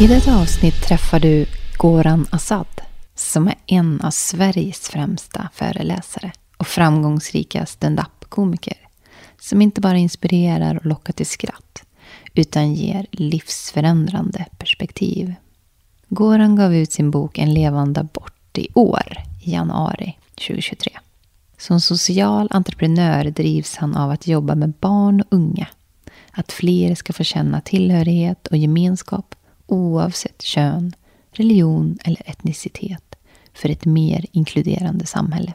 I detta avsnitt träffar du Goran Assad som är en av Sveriges främsta föreläsare och framgångsrika stand-up-komiker som inte bara inspirerar och lockar till skratt utan ger livsförändrande perspektiv. Goran gav ut sin bok En levande abort i år, i januari 2023. Som social entreprenör drivs han av att jobba med barn och unga. Att fler ska få känna tillhörighet och gemenskap oavsett kön, religion eller etnicitet för ett mer inkluderande samhälle.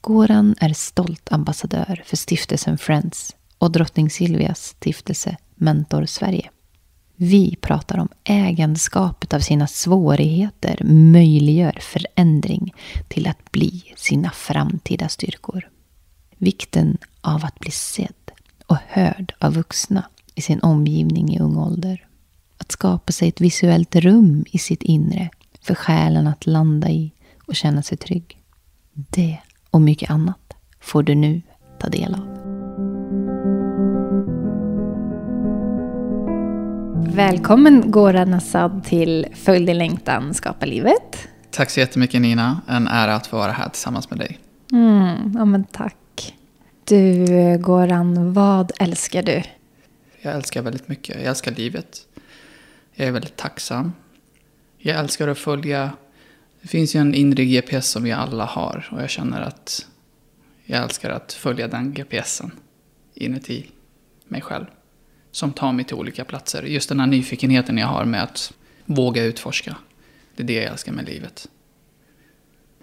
Goran är stolt ambassadör för stiftelsen Friends och drottning Silvias stiftelse Mentor Sverige. Vi pratar om ägandeskapet av sina svårigheter möjliggör förändring till att bli sina framtida styrkor. Vikten av att bli sedd och hörd av vuxna i sin omgivning i ung ålder. Att skapa sig ett visuellt rum i sitt inre för själen att landa i och känna sig trygg. Det och mycket annat får du nu ta del av. Välkommen Goran Assad till Följ din längtan, skapa livet. Tack så jättemycket Nina. En ära att få vara här tillsammans med dig. Mm, ja, men tack. Du Goran, vad älskar du? Jag älskar väldigt mycket. Jag älskar livet. Jag är väldigt tacksam. Jag älskar att följa... Det finns ju en inre GPS som vi alla har och jag känner att jag älskar att följa den GPSen inuti mig själv. Som tar mig till olika platser. Just den här nyfikenheten jag har med att våga utforska. Det är det jag älskar med livet.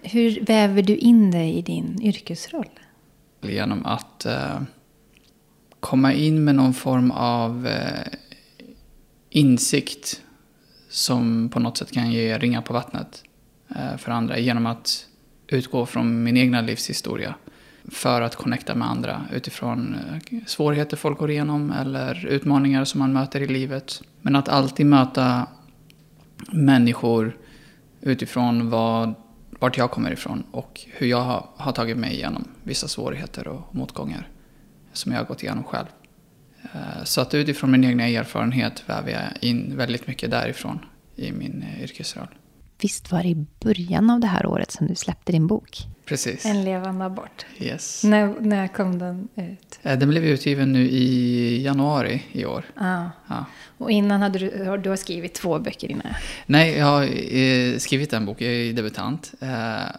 Hur väver du in dig i din yrkesroll? Genom att eh, komma in med någon form av eh, insikt som på något sätt kan ge ringar på vattnet eh, för andra genom att utgå från min egna livshistoria för att connecta med andra utifrån eh, svårigheter folk går igenom eller utmaningar som man möter i livet. Men att alltid möta människor utifrån vad, vart jag kommer ifrån och hur jag har, har tagit mig igenom vissa svårigheter och motgångar som jag har gått igenom själv. Eh, så att utifrån min egna erfarenhet väver jag in väldigt mycket därifrån i min eh, yrkesroll. Visst var det i början av det här året som du släppte din bok? Precis. En levande abort. Yes. När, när kom den ut? Eh, den blev utgiven nu i januari i år. Ah. Ja. Och innan hade du, du har skrivit två böcker innan? Nej, jag har eh, skrivit en bok. Jag är debutant. Eh,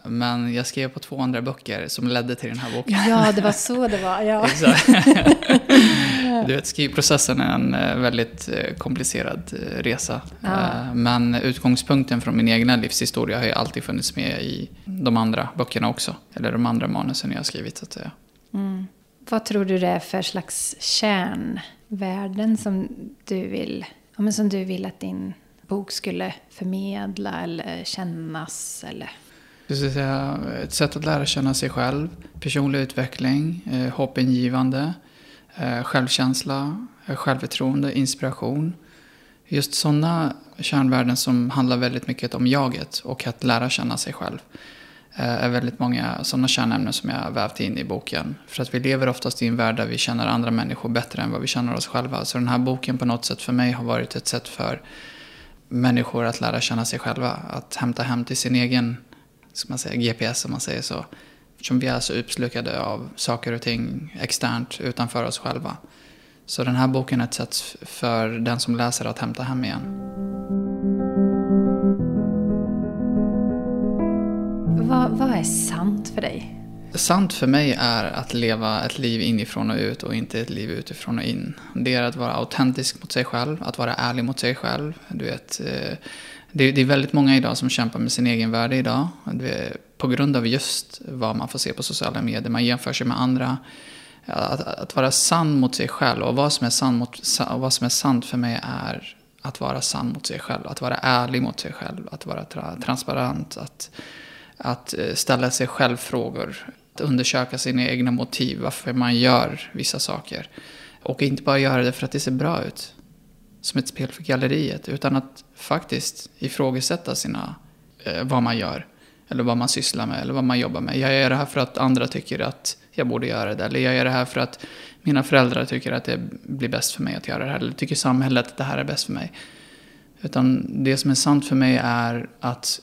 men jag skrev på två andra böcker som ledde till den här boken. Ja, det var så det var. Ja. Exakt. du vet, skrivprocessen är en väldigt komplicerad resa. Ja. Men utgångspunkten från min egna livshistoria har ju alltid funnits med i de andra böckerna också. Eller de andra manusen jag har skrivit, så att säga. Mm. Vad tror du det är för slags kärnvärden som du vill, ja, men som du vill att din bok skulle förmedla eller kännas? Eller? Säga ett sätt att lära känna sig själv, personlig utveckling, eh, hoppingivande, eh, självkänsla, eh, självförtroende, inspiration. Just sådana kärnvärden som handlar väldigt mycket om jaget och att lära känna sig själv Eh, är väldigt många sådana kärnämnen som jag vävt in i boken. För att vi lever oftast i en värld där vi känner andra människor bättre än vad vi känner oss själva. Så den här boken på något sätt för mig har varit ett sätt för människor att lära känna sig själva. Att hämta hem till sin egen ska man säga, GPS om man säger så. Eftersom vi är så uppslukade av saker och ting externt utanför oss själva. Så den här boken är ett sätt för den som läser att hämta hem igen. Vad, vad är sant för dig? Sant för mig är att leva ett liv inifrån och ut och inte ett liv utifrån och in. Det är att vara autentisk mot sig själv, att vara ärlig mot sig själv. Du vet, eh, det, det är väldigt många idag som kämpar med sin egen värde idag. På grund av just vad man får se på sociala medier. Man jämför sig med andra. Att, att vara sann mot sig själv och vad som, är sann mot, vad som är sant för mig är att vara sann mot sig själv. Att vara ärlig mot sig själv. Att vara tra transparent. Att, att eh, ställa sig själv frågor. Att undersöka sina egna motiv. Varför man gör vissa saker. Och inte bara göra det för att det ser bra ut som ett spel för galleriet. Utan att faktiskt ifrågasätta sina, eh, vad man gör. Eller vad man sysslar med eller vad man jobbar med. Jag gör det här för att andra tycker att jag borde göra det. Eller jag gör det här för att mina föräldrar tycker att det blir bäst för mig att göra det här. Eller tycker samhället att det här är bäst för mig. Utan det som är sant för mig är att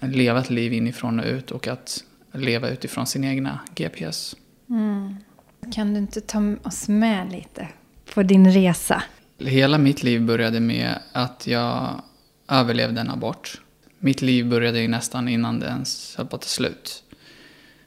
leva ett liv inifrån och ut. Och att leva utifrån sin egna GPS. Mm. Kan du inte ta oss med lite på din resa? Hela mitt liv började med att jag överlevde en abort. Mitt liv började ju nästan innan det ens höll på att ta slut.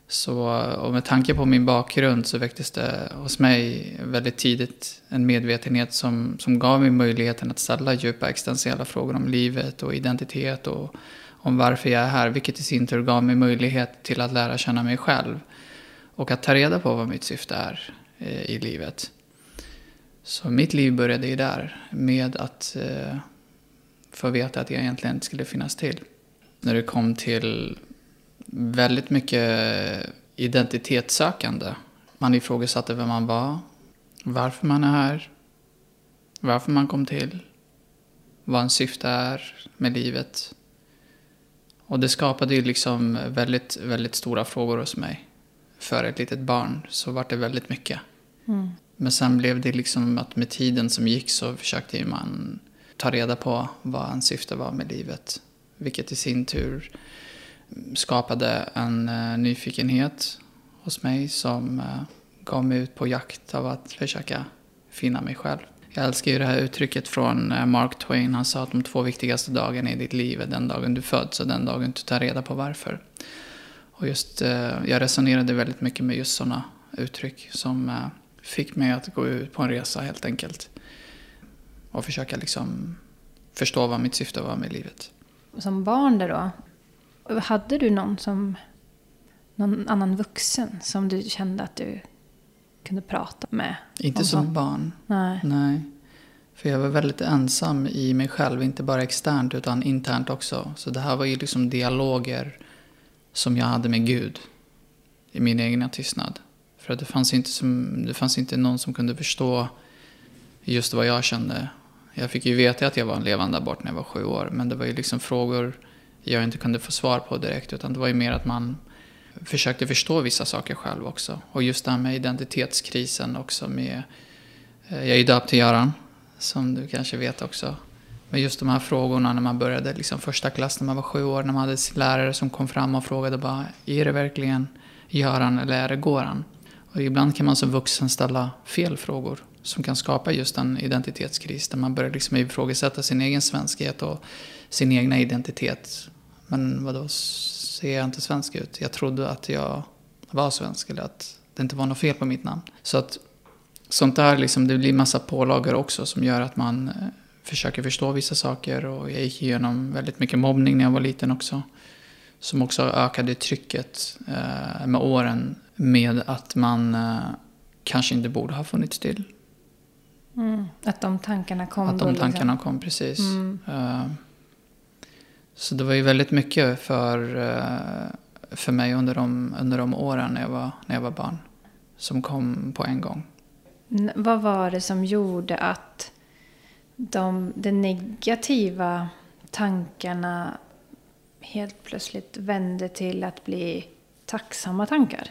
Så, och med tanke på min bakgrund så väcktes det hos mig väldigt tidigt en medvetenhet som, som gav mig möjligheten att ställa djupa existentiella frågor om livet och identitet och om varför jag är här. Vilket i sin tur gav mig möjlighet till att lära känna mig själv. Och att ta reda på vad mitt syfte är eh, i livet. Så mitt liv började ju där med att eh, få veta att jag egentligen inte skulle finnas till. När det kom till väldigt mycket identitetssökande. Man ifrågasatte vem man var, varför man är här, varför man kom till, vad ens syfte är med livet. Och det skapade ju liksom väldigt, väldigt stora frågor hos mig. För ett litet barn så var det väldigt mycket. Mm. Men sen blev det liksom att med tiden som gick så försökte man ta reda på vad en syfte var med livet. Vilket i sin tur skapade en uh, nyfikenhet hos mig som uh, gav mig ut på jakt av att försöka finna mig själv. Jag älskar ju det här uttrycket från eh, Mark Twain. Han sa att de två viktigaste dagarna i ditt liv är den dagen du föds och den dagen du tar reda på varför. Och just, eh, jag resonerade väldigt mycket med just sådana uttryck som eh, fick mig att gå ut på en resa helt enkelt. Och försöka liksom förstå vad mitt syfte var med livet. Som barn där då, hade du någon som någon annan vuxen som du kände att du kunde prata med? Inte som sånt? barn. Nej. Nej. För jag var väldigt ensam i mig själv, inte bara externt utan internt också. Så det här var ju liksom dialoger som jag hade med Gud i min egna tystnad. För att det fanns, inte som, det fanns inte någon som kunde förstå just vad jag kände. Jag fick ju veta att jag var en levande abort när jag var sju år. Men det var ju liksom frågor jag inte kunde få svar på direkt. Utan det var ju mer att man försökte förstå vissa saker själv också. Och just det här med identitetskrisen också med... Eh, jag är ju döpt till Göran, som du kanske vet också. Men just de här frågorna när man började liksom första klass när man var sju år. När man hade lärare som kom fram och frågade bara, är det verkligen Göran eller är det Goran? Och ibland kan man som vuxen ställa fel frågor som kan skapa just en identitetskris där man börjar liksom ifrågasätta sin egen svenskhet och sin egna identitet. Men vadå, ser jag inte svensk ut? Jag trodde att jag var svensk eller att det inte var något fel på mitt namn. Så att sånt där, liksom, det blir massa pålagor också som gör att man eh, försöker förstå vissa saker. Och jag gick igenom väldigt mycket mobbning när jag var liten också. Som också ökade trycket eh, med åren med att man eh, kanske inte borde ha funnits till. Mm, att de tankarna kom Att de liksom. tankarna kom, precis. Mm. Uh, så det var ju väldigt mycket för, uh, för mig under de, under de åren när jag, var, när jag var barn. Som kom på en gång. Vad var det som gjorde att de, de negativa tankarna helt plötsligt vände till att bli tacksamma tankar?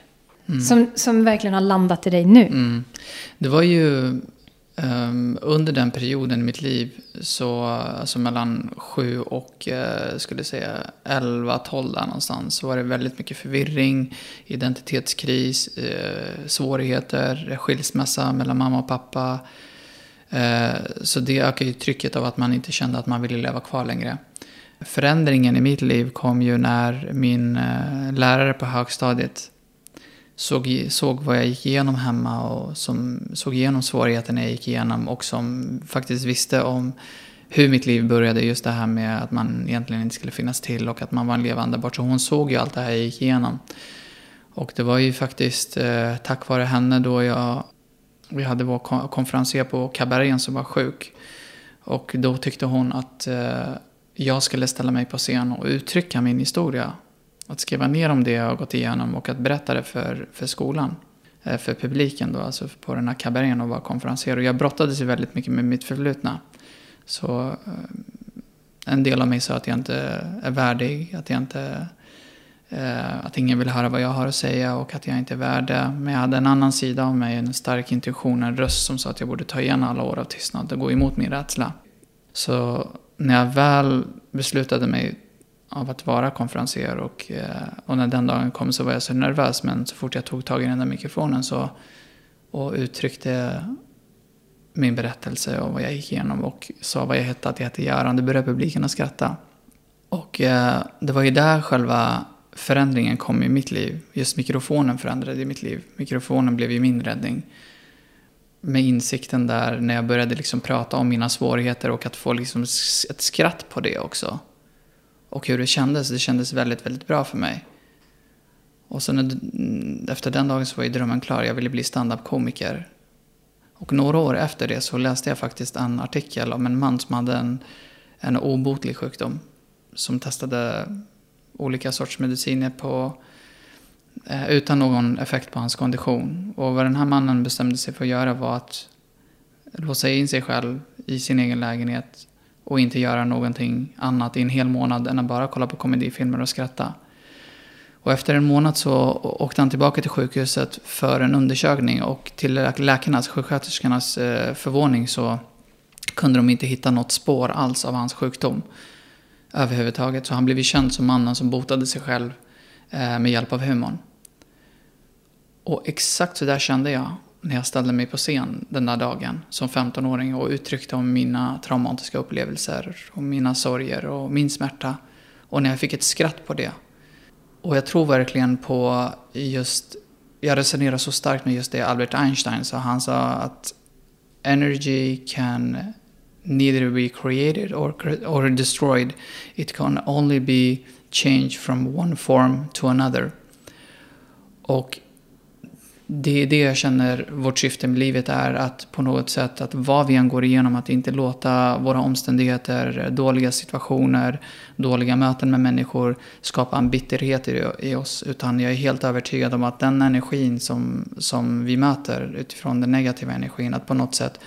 Mm. Som, som verkligen har landat i dig nu. Mm. Det var ju um, under den perioden i mitt liv, så alltså mellan sju och uh, skulle säga 11, 12 där någonstans, så var det väldigt mycket förvirring, identitetskris, uh, svårigheter, skilsmässa mellan mamma och pappa. Uh, så det ökar ju trycket av att man inte kände att man ville leva kvar längre. Förändringen i mitt liv kom ju när min lärare på högstadiet såg, såg vad jag gick igenom hemma och som såg igenom svårigheterna jag gick igenom och som faktiskt visste om hur mitt liv började. Just det här med att man egentligen inte skulle finnas till och att man var en levande bort. Så hon såg ju allt det här jag gick igenom. Och det var ju faktiskt eh, tack vare henne då jag... Vi hade vår konferencier på Kabergen som var sjuk. Och då tyckte hon att eh, jag skulle ställa mig på scen och uttrycka min historia. Att skriva ner om det jag har gått igenom och att berätta det för, för skolan. Eh, för publiken då, alltså på den här kabarén och vara konferencier. Och jag brottades ju väldigt mycket med mitt förflutna. Så eh, en del av mig sa att jag inte är värdig, att jag inte eh, att ingen vill höra vad jag har att säga och att jag inte är värd det. Men jag hade en annan sida av mig, en stark intuition, en röst som sa att jag borde ta igen alla år av tystnad och gå emot min rädsla. Så när jag väl beslutade mig av att vara konferenser och, eh, och när den dagen kom så var jag så nervös men så fort jag tog tag i den där mikrofonen så, och uttryckte min berättelse och vad jag gick igenom och sa vad jag hette, att jag hette Göran. Det började publiken att skratta. Och eh, det var ju där själva förändringen kom i mitt liv. Just mikrofonen förändrade mitt liv. Mikrofonen blev ju min räddning. Med insikten där när jag började liksom prata om mina svårigheter och att få liksom ett skratt på det också. Och hur det kändes. Det kändes väldigt, väldigt bra för mig. Och sen mm, efter den dagen så var ju drömmen klar. Jag ville bli standup-komiker. Och några år efter det så läste jag faktiskt en artikel om en man som hade en, en obotlig sjukdom. Som testade olika sorts mediciner på, eh, utan någon effekt på hans kondition. Och vad den här mannen bestämde sig för att göra var att låsa in sig själv i sin egen lägenhet och inte göra någonting annat i en hel månad än att bara kolla på komedifilmer och skratta. Och efter en månad så åkte han tillbaka till sjukhuset för en undersökning och till läkarnas, sjuksköterskornas eh, förvåning så kunde de inte hitta något spår alls av hans sjukdom överhuvudtaget. Så han blev ju känd som mannen som botade sig själv eh, med hjälp av humorn. Och exakt så där kände jag när jag ställde mig på scen den där dagen som 15-åring och uttryckte om mina traumatiska upplevelser och mina sorger och min smärta. Och när jag fick ett skratt på det. Och jag tror verkligen på just, jag resonerar så starkt med just det Albert Einstein sa. Han sa att energy can neither be created or, or destroyed. It can only be changed from one form to another. Och det är det jag känner vårt syfte med livet är att på något sätt att vad vi än går igenom att inte låta våra omständigheter, dåliga situationer, dåliga möten med människor skapa en bitterhet i, oss. Utan jag är helt övertygad om att den energin som, som vi möter utifrån den negativa energin, att på något sätt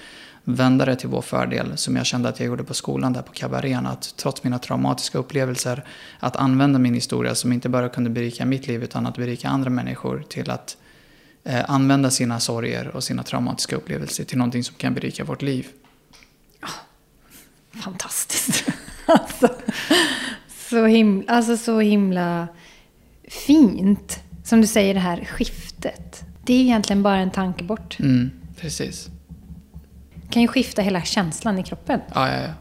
vända det till vår fördel som jag kände att jag gjorde på skolan där på kabarén. Att trots mina traumatiska upplevelser att använda min historia som inte bara kunde berika mitt liv utan att berika andra människor till att använda sina sorger och sina traumatiska upplevelser till någonting som kan berika vårt liv. fantastiskt. alltså, så himla, alltså så himla fint. Som du säger, det här skiftet. Det är egentligen bara en tanke bort. Mm, precis kan ju skifta hela känslan i kroppen. Ja, ja, ja.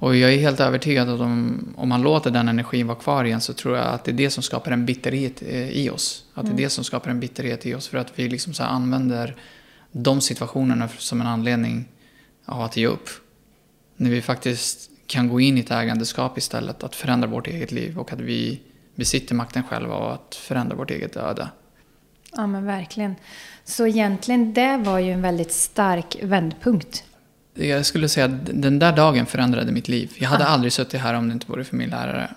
Och jag är helt övertygad att om, om man låter den energin vara kvar igen så tror jag att det är det som skapar en bitterhet eh, i oss. Att det är mm. det som skapar en bitterhet i oss för att vi liksom så använder de situationerna som en anledning att ge upp. När vi faktiskt kan gå in i ett ägandeskap istället, att förändra vårt eget liv och att vi besitter makten själva och att förändra vårt eget öde. Ja men verkligen. Så egentligen det var ju en väldigt stark vändpunkt. Jag skulle säga att den där dagen förändrade mitt liv. Jag hade ah. aldrig suttit här om det inte vore för min lärare.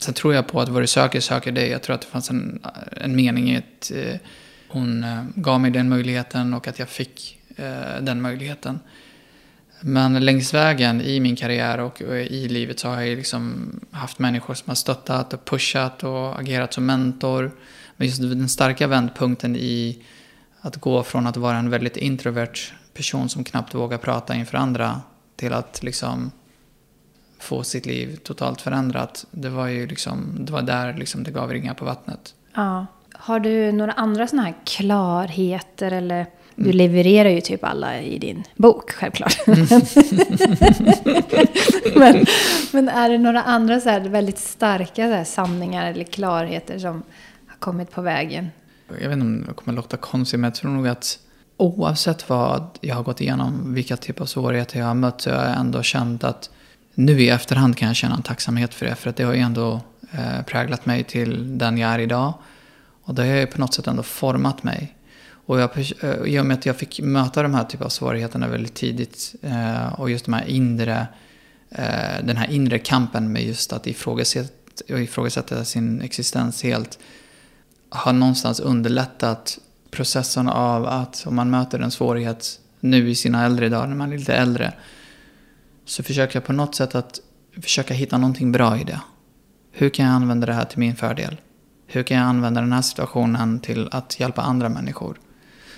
Sen tror jag på att vad du söker, söker dig. Jag tror att det fanns en, en mening i att eh, hon eh, gav mig den möjligheten och att jag fick eh, den möjligheten. Men längs vägen i min karriär och i livet så har jag liksom haft människor som har stöttat och pushat och agerat som mentor. Men just den starka vändpunkten i att gå från att vara en väldigt introvert person som knappt vågar prata inför andra till att liksom få sitt liv totalt förändrat. Det var ju liksom, det var där liksom det gav ringar på vattnet. Ja. Har du några andra sådana här klarheter eller Du levererar ju typ alla i din bok, självklart. men, men är det några andra så väldigt starka så sanningar eller klarheter som har kommit på vägen? Jag vet inte om det kommer låta konstigt, men jag tror nog att oavsett vad jag har gått igenom, vilka typer av svårigheter jag har mött, så har jag ändå känt att nu i efterhand kan jag känna en tacksamhet för det. För att det har ju ändå eh, präglat mig till den jag är idag. Och det har ju på något sätt ändå format mig. Och jag, eh, i och med att jag fick möta de här typen av svårigheterna väldigt tidigt eh, och just de här inre, eh, den här inre kampen med just att ifrågasätta, ifrågasätta sin existens helt har någonstans underlättat processen av att om man möter en svårighet nu i sina äldre dagar, när man är lite äldre, så försöker jag på något sätt att försöka hitta någonting bra i det. Hur kan jag använda det här till min fördel? Hur kan jag använda den här situationen till att hjälpa andra människor?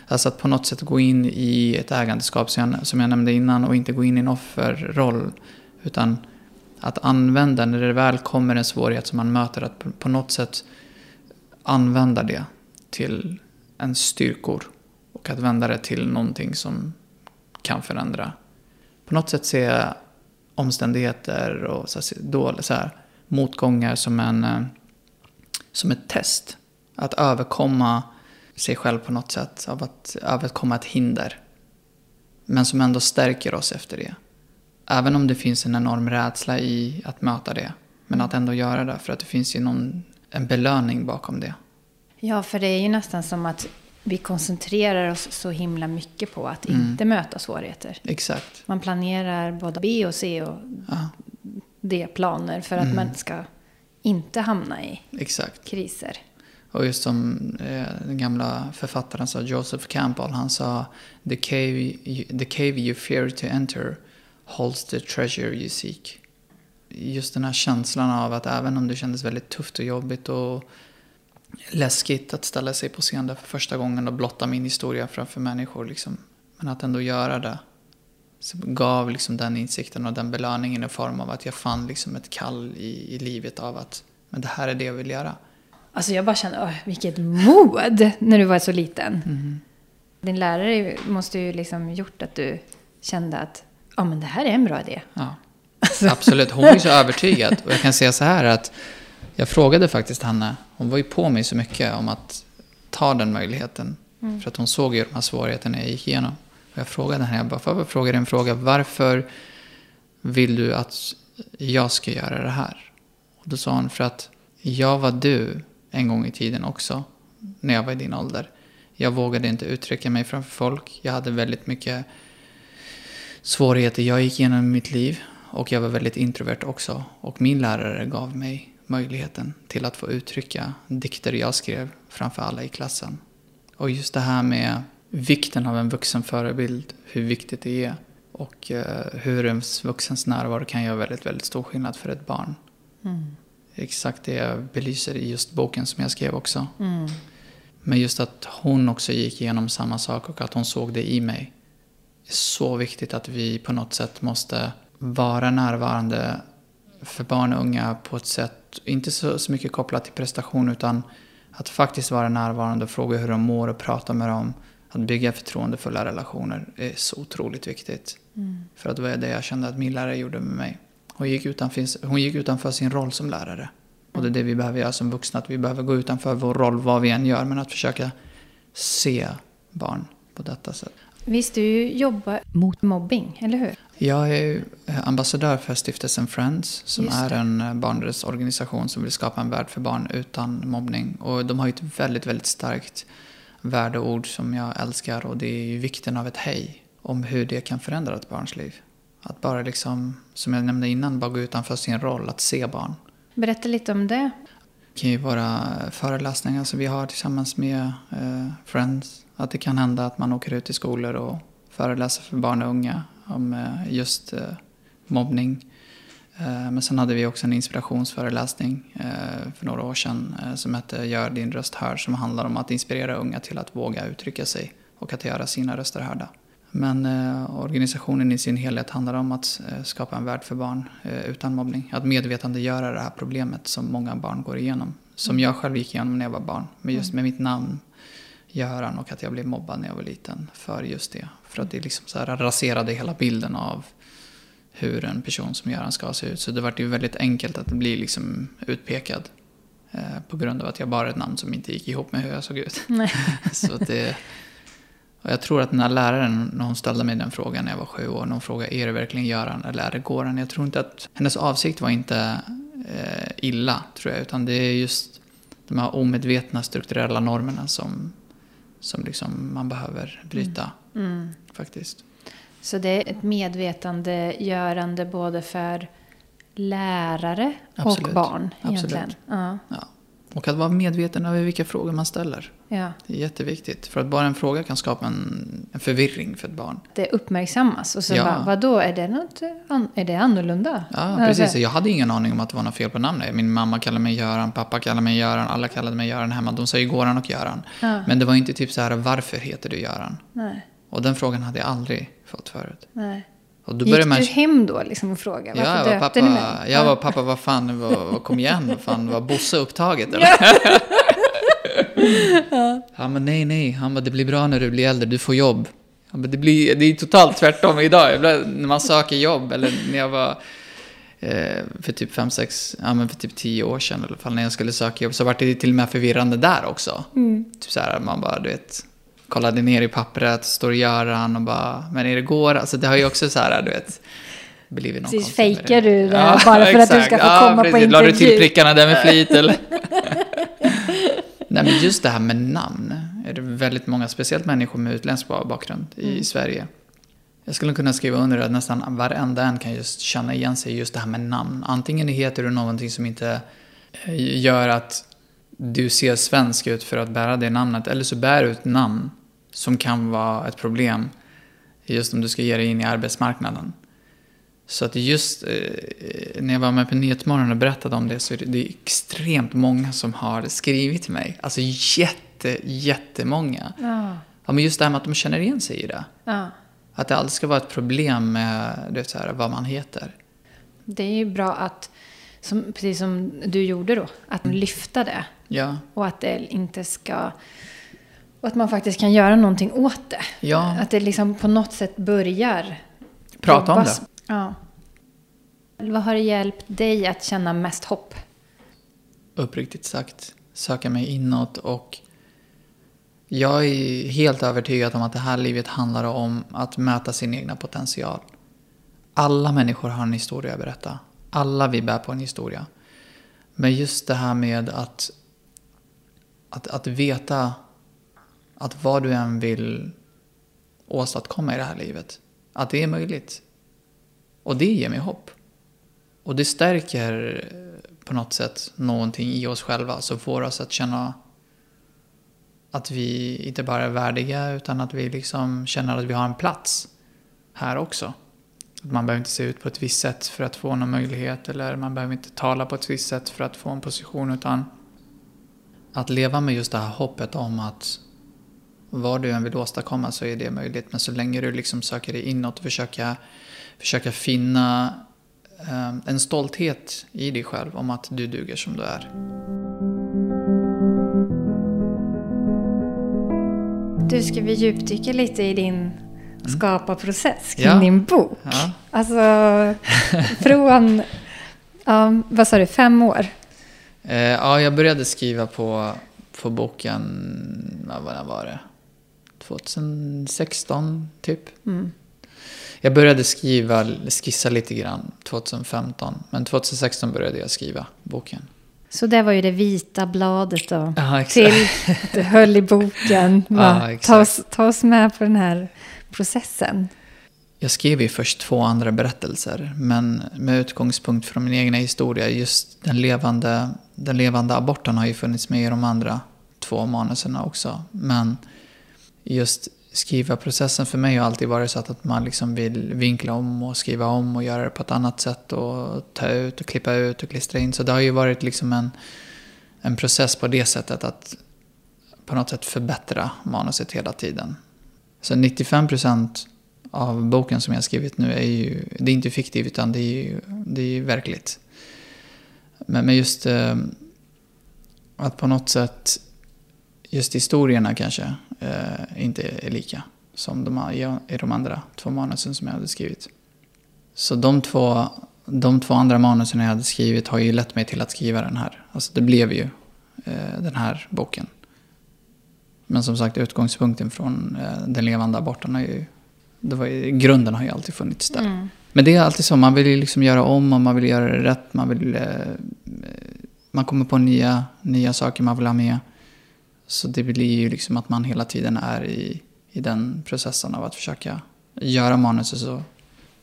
Alltså att på något sätt gå in i ett ägandeskap som jag, som jag nämnde innan och inte gå in i en offerroll. Utan att använda när det väl kommer en svårighet som man möter, att på, på något sätt använda det till ens styrkor. Och att vända det till någonting som kan förändra. På något sätt ser jag omständigheter och så här, då, så här, motgångar som, en, eh, som ett test. Att överkomma sig själv på något sätt. Av att överkomma ett hinder. Men som ändå stärker oss efter det. Även om det finns en enorm rädsla i att möta det. Men att ändå göra det. För att det finns ju någon, en belöning bakom det. Ja, för det är ju nästan som att vi koncentrerar oss så himla mycket på att mm. inte möta svårigheter. Exakt. Man planerar både B och C och ja. D-planer för att mm. man ska inte hamna i Exakt. kriser. Och just som eh, den gamla författaren sa, Joseph Campbell, han sa the cave, the cave you fear to enter holds the treasure you seek. Just den här känslan av att även om det kändes väldigt tufft och jobbigt och läskigt att ställa sig på scen där för första gången och blotta min historia framför människor. Liksom. Men att ändå göra det. Så gav liksom den insikten och den belöningen i form av att jag fann liksom ett kall i, i livet av att men det här är det jag vill göra. Alltså jag bara kände, åh, vilket mod när du var så liten. Mm. Din lärare måste ju liksom gjort att du kände att ja, men det här är en bra idé. Ja, alltså. absolut. Hon var så övertygad. Och jag kan säga så här att jag frågade faktiskt henne, hon var ju på mig så mycket om att ta den möjligheten. Mm. För att hon såg ju de här svårigheterna jag gick igenom. Och jag frågade henne, jag bara, får jag fråga dig en fråga? Varför vill du att jag ska göra det här? Och då sa hon, för att jag var du en gång i tiden också. När jag var i din ålder. Jag vågade inte uttrycka mig framför folk. Jag hade väldigt mycket svårigheter jag gick igenom i mitt liv. Och jag var väldigt introvert också. Och min lärare gav mig möjligheten till att få uttrycka dikter jag skrev framför alla i klassen. Och just det här med vikten av en vuxen förebild, hur viktigt det är och eh, hur en vuxens närvaro kan göra väldigt, väldigt stor skillnad för ett barn. Mm. Exakt det jag belyser i just boken som jag skrev också. Mm. Men just att hon också gick igenom samma sak och att hon såg det i mig. Det är så viktigt att vi på något sätt måste vara närvarande för barn och unga på ett sätt, inte så, så mycket kopplat till prestation utan att faktiskt vara närvarande och fråga hur de mår och prata med dem. Att bygga förtroendefulla relationer är så otroligt viktigt. Mm. För att det var det jag kände att min lärare gjorde med mig. Hon gick utanför, hon gick utanför sin roll som lärare. Och det är det vi behöver göra som vuxna, att vi behöver gå utanför vår roll vad vi än gör. Men att försöka se barn på detta sätt. Visst, du jobbar mot mobbing, eller hur? Jag är ambassadör för stiftelsen Friends som är en eh, barnrättsorganisation som vill skapa en värld för barn utan mobbning. Och de har ju ett väldigt, väldigt starkt värdeord som jag älskar och det är ju vikten av ett hej. Om hur det kan förändra ett barns liv. Att bara liksom, som jag nämnde innan, bara gå utanför sin roll, att se barn. Berätta lite om det. Det kan ju vara föreläsningar som vi har tillsammans med eh, Friends. Att det kan hända att man åker ut i skolor och föreläser för barn och unga om eh, just eh, mobbning. Eh, men sen hade vi också en inspirationsföreläsning för några år sedan som hette Gör din röst hörd som handlar om att inspirera unga till att våga uttrycka sig och att göra sina röster hörda. Men organisationen i sin helhet handlar om att skapa en värld för barn utan mobbning. Att medvetandegöra det här problemet som många barn går igenom. Som jag själv gick igenom när jag var barn. Men just med mitt namn Göran och att jag blev mobbad när jag var liten för just det. För att det liksom så här raserade hela bilden av hur en person som Göran ska se ut. Så det var ju väldigt enkelt att bli liksom utpekad. Eh, på grund av att jag bara ett namn som inte gick ihop med hur jag såg ut. Så det, och jag tror att den här läraren, när hon ställde mig den frågan när jag var sju år, när hon frågade är det verkligen Göran eller är det Goran? Jag tror inte att hennes avsikt var inte eh, illa, tror jag, utan det är just de här omedvetna strukturella normerna som, som liksom man behöver bryta. Mm. Faktiskt. Så det är ett medvetandegörande både för lärare Absolut. och barn egentligen. Absolut. Ja. Ja. Och att vara medveten över vilka frågor man ställer. ja. Det är jätteviktigt. För att bara en fråga kan skapa en, en förvirring för ett barn. Det uppmärksammas och så Ja. bara, vadå, är det, något, är det annorlunda? Ja, precis. Jag hade ingen aning om att det var något fel på namnet. Min mamma kallade mig Göran, pappa kallade mig Göran, alla kallade mig Göran hemma. De säger Goran och Göran. Ja. Men det var inte typ så här, varför heter du Göran? Nej, Och den frågan hade jag aldrig fått förut. nej. Och då Gick man... du hem då liksom och frågade? Ja, Varför jag var döpte ni mig? pappa, jag var pappa, vad fan, vad, vad, kom igen, vad fan, var Bosse upptaget eller? Han bara, nej, nej, han bara, det blir bra när du blir äldre, du får jobb. Han bara, det, blir, det är totalt tvärtom idag, när man söker jobb, eller när jag var eh, för typ fem sex, ja men för typ tio år sedan i alla fall, när jag skulle söka jobb, så var det till och med förvirrande där också. Typ så här, man bara, du vet, kollade ner i pappret, står Göran och bara, men är det går? Alltså det har ju också så här, du vet, blivit någon Precis, fejkar du det bara för att du ska få komma på precis. La du till intervju? prickarna där med flit eller? Nej men just det här med namn är det väldigt många, speciellt människor med utländsk bakgrund i Mm. Sverige. Jag skulle kunna skriva under att nästan varenda en kan just känna igen sig just det här med namn. Antingen heter du någonting som inte eh, gör att du ser svensk ut för att bära det namnet, eller så bär du ett namn som kan vara ett problem just om du ska ge dig in i arbetsmarknaden. Så att just eh, när jag var med på Nyhetsmorgon och berättade om det så är det, det är extremt många som har skrivit till mig. Alltså jätte, jättemånga. Ja, Ja, men just det här med att de känner igen sig i det. ja. Att det aldrig ska vara ett problem med det så här, vad man heter. Det är ju bra att, som, precis som du gjorde då, att Mm. lyfta det. Ja, Och att det inte ska... Och att man faktiskt kan göra någonting åt det. Ja. Att det liksom på något sätt börjar... prata om det. Ja. Vad har hjälpt dig att känna mest hopp? Uppriktigt sagt, söka mig inåt och jag är helt övertygad om att det här livet handlar om att möta sin egna potential. Alla människor har en historia att berätta. Alla vi bär på en historia. Men just det här med att, att, att veta att vad du än vill åstadkomma i det här livet, att det är möjligt. Och det ger mig hopp. Och det stärker på något sätt någonting i oss själva som får oss att känna att vi inte bara är värdiga utan att vi liksom känner att vi har en plats här också. Att man behöver inte se ut på ett visst sätt för att få någon möjlighet eller man behöver inte tala på ett visst sätt för att få en position utan att leva med just det här hoppet om att vad du än vill åstadkomma så är det möjligt. Men så länge du liksom söker dig inåt och försöka, försöka finna eh, en stolthet i dig själv om att du duger som du är. Du, ska vi djupdyka lite i din skaparprocess kring Mm. Ja. din bok? Ja. Alltså, från, ja, vad sa du, fem år? Eh, ja, jag började skriva på, på boken, vad var det? 2016 typ. Mm. Jag började skriva, skissa lite grann 2015. Men 2016 började jag skriva boken. Så det var ju det vita bladet då. Exakt. till du höll i boken. Exakt. ta, oss, ta oss med på den här processen. Jag skrev ju först två andra berättelser, men med utgångspunkt från min egna historia, just den levande, den levande aborten har ju funnits med i de andra två manuserna också. Men just skriva-processen för mig har alltid varit så att, man liksom vill vinkla om och skriva om och göra det på ett annat sätt och ta ut och klippa ut och klistra in. Så det har ju varit liksom en, en process på det sättet att på något sätt förbättra manuset hela tiden. Så 95% av boken som jag har skrivit nu är ju, det är inte fiktivt utan det är ju, det är ju verkligt. Men, men just eh, att på något sätt just historierna kanske eh, inte är lika som de, i de andra två manusen som jag hade skrivit. Så de två, de två andra manusen jag hade skrivit har ju lett mig till att skriva den här. Alltså det blev ju eh, den här boken. Men som sagt, utgångspunkten från eh, den levande aborten har ju... Det var ju grunden har ju alltid funnits där. Mm. Men det är alltid så, man vill ju liksom göra om och man vill göra det rätt. Man, vill, eh, man kommer på nya, nya saker man vill ha med. Så det blir ju liksom att man hela tiden är i, i den processen av att försöka göra manuset så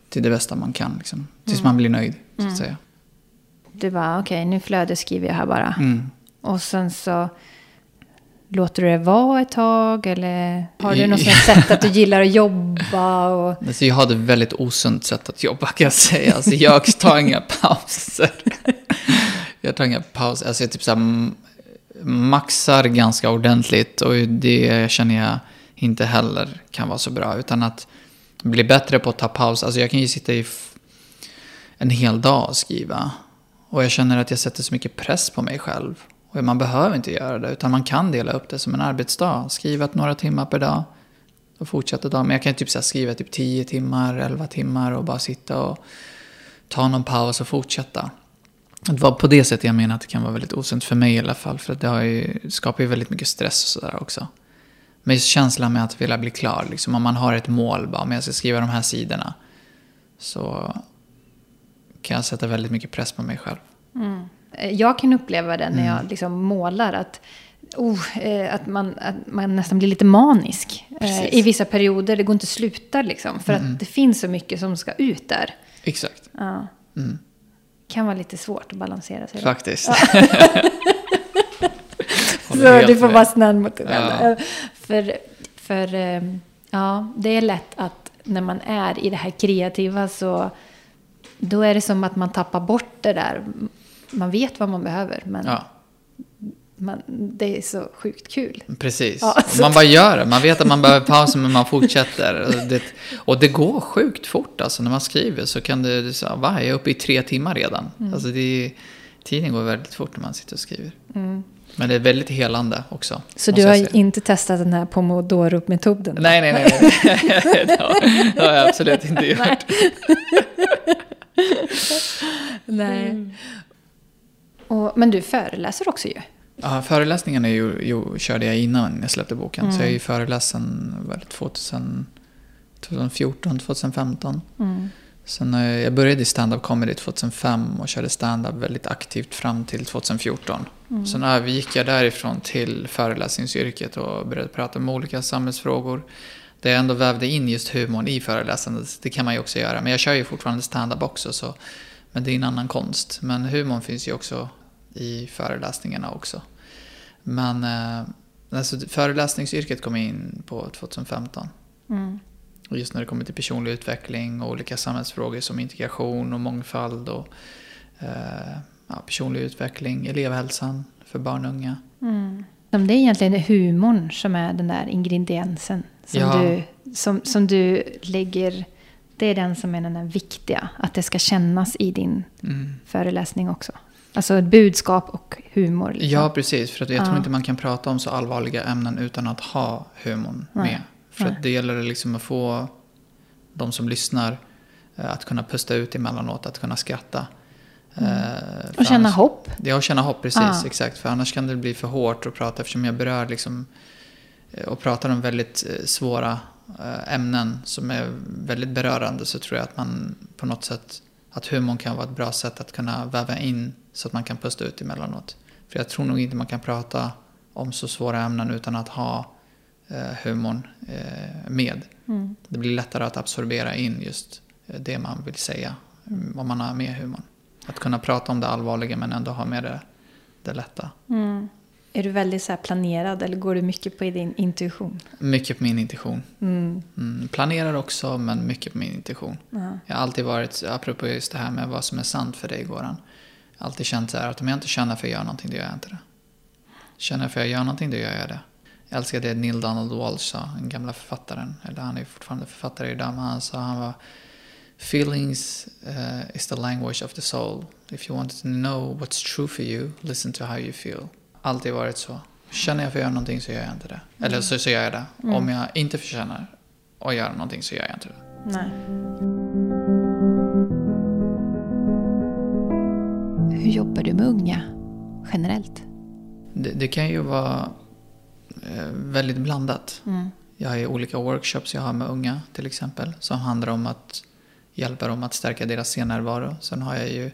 till det bästa man kan. Liksom, tills man blir nöjd, så att säga. Du bara, okej, nu flödesskriver jag här bara. Mm. Och sen så låter du det vara ett tag? Eller har du något sätt att du gillar att jobba? Och... Alltså jag hade ett väldigt osunt sätt att jobba kan jag säga. Alltså jag tar inga pauser. Jag tar inga pauser. Alltså jag typ så här, m- maxar ganska ordentligt. Och det känner jag inte heller kan vara så bra. Utan att bli bättre på att ta paus. Alltså jag kan ju sitta i en hel dag och skriva. Och jag känner att jag sätter så mycket press på mig själv. Och man behöver inte göra det. Utan man kan dela upp det som en arbetsdag. Skriva några timmar per dag och fortsätta dagen. Men jag kan typ så skriva typ 10 timmar, 11 timmar och bara sitta och ta någon paus och fortsätta. Det var på det sättet jag menar att det kan vara väldigt osunt för mig i alla fall. För att det har ju, skapar ju väldigt mycket stress och sådär också. Men just känslan med att vilja bli klar. Liksom, om man har ett mål, bara, om jag ska skriva de här sidorna. Så kan jag sätta väldigt mycket press på mig själv. Eh, Jag kan uppleva det när Mm. jag liksom målar. Att, oh, eh, att, man, att man nästan blir lite manisk. Eh. Mm. I vissa perioder. Det går inte att sluta liksom. För att det finns så mycket som ska ut där. Exakt. Ja. Mm. Kan vara lite svårt att balansera sig. Faktiskt. Så du får vara snäll mot dig själv. Ja. För, för eh, ja, det är lätt att när man är i det här kreativa så då är det som att man tappar bort det där. Man vet vad man behöver men Ja. Man, det är så sjukt kul. Precis. Ja, Man bara gör det. Man vet att man behöver pausa men man fortsätter. Och det, och det går sjukt fort alltså. När man skriver så kan det, det så, va, jag är uppe i tre timmar redan. Mm. Alltså det tiden går väldigt fort när man sitter och skriver. Men det är väldigt helande också. Mm. Så du har inte testat den här pomodoro-metoden? Nej, nej, nej. nej. det, har, det har jag absolut inte gjort. Nej. Nej. Mm. Och, men du föreläser också ju. Ja, föreläsningarna ju, ju, körde jag innan jag släppte boken. Mm. Så jag är ju föreläsen väl 2000, 2014, 2015. Mm. Sen eh, jag började i stand-up comedy 2005 och körde stand-up väldigt aktivt fram till 2014. Mm. Sen övergick jag därifrån till föreläsningsyrket och började prata om olika samhällsfrågor. Där jag ändå vävde in just humorn i föreläsandet. Det kan man ju också göra. Men jag kör ju fortfarande stand-up också. Så, men det är en annan konst. Men humorn finns ju också i föreläsningarna också. Men eh, alltså, föreläsningsyrket kom in på 2015. Mm. Och just när det kommer till personlig utveckling och olika samhällsfrågor som integration och mångfald och eh, ja, personlig utveckling, elevhälsan för barn och unga. Mm. Det är egentligen humorn som är den där ingrediensen. Som, Ja. du, som, som du lägger... Det är den som är den viktiga. Att det ska kännas i din Mm. föreläsning också. Alltså ett budskap och humor. Liksom. Ja, precis. För att jag tror Ja. inte man kan prata om så allvarliga ämnen utan att ha humorn Nej. med. För Nej. att det gäller liksom att få de som lyssnar eh, att kunna pusta ut emellanåt, att kunna skratta. Eh, Mm. och känna annars- hopp. Ja, och känna hopp, precis. Ja. Exakt. För annars kan det bli för hårt att prata eftersom jag berör liksom, eh, och pratar om väldigt eh, svåra eh, ämnen som är väldigt berörande så tror jag att man på något sätt, att humorn kan vara ett bra sätt att kunna väva in så att man kan pusta ut emellanåt. För jag tror nog inte man kan prata om så svåra ämnen utan att ha eh, humorn eh, med. Mm. Det blir lättare att absorbera in just eh, det man vill säga mm, om man har med humorn. Att kunna prata om det allvarliga men ändå ha med det, det lätta. Mm. Är du väldigt så planerad eller går du mycket på din intuition? Mycket på min intuition. Mm. Mm, planerar också men mycket på min intuition. Ja. Jag har alltid varit, apropå just det här med vad som är sant för dig Goran. Jag alltid känt så här att om jag inte känner för att göra någonting, då gör jag inte det. Känner jag för att göra någonting, då gör jag det. Jag älskar det Neil Donald Walsh sa, den gamla författaren. Eller han är fortfarande författare idag, men han sa han var Feelings uh, is the language of the soul. If you want to know what's true for you, listen to how you feel. Alltid varit så. Känner jag för att göra någonting så gör jag inte det. Eller så, så gör jag det. Om jag inte förtjänar att göra någonting så gör jag inte det. Nej. Hur jobbar du med unga generellt? Det, det kan ju vara eh, väldigt blandat. Mm. Jag har ju olika workshops jag har med unga till exempel. Som handlar om att hjälpa dem att stärka deras scenärvaro. Sen har jag ju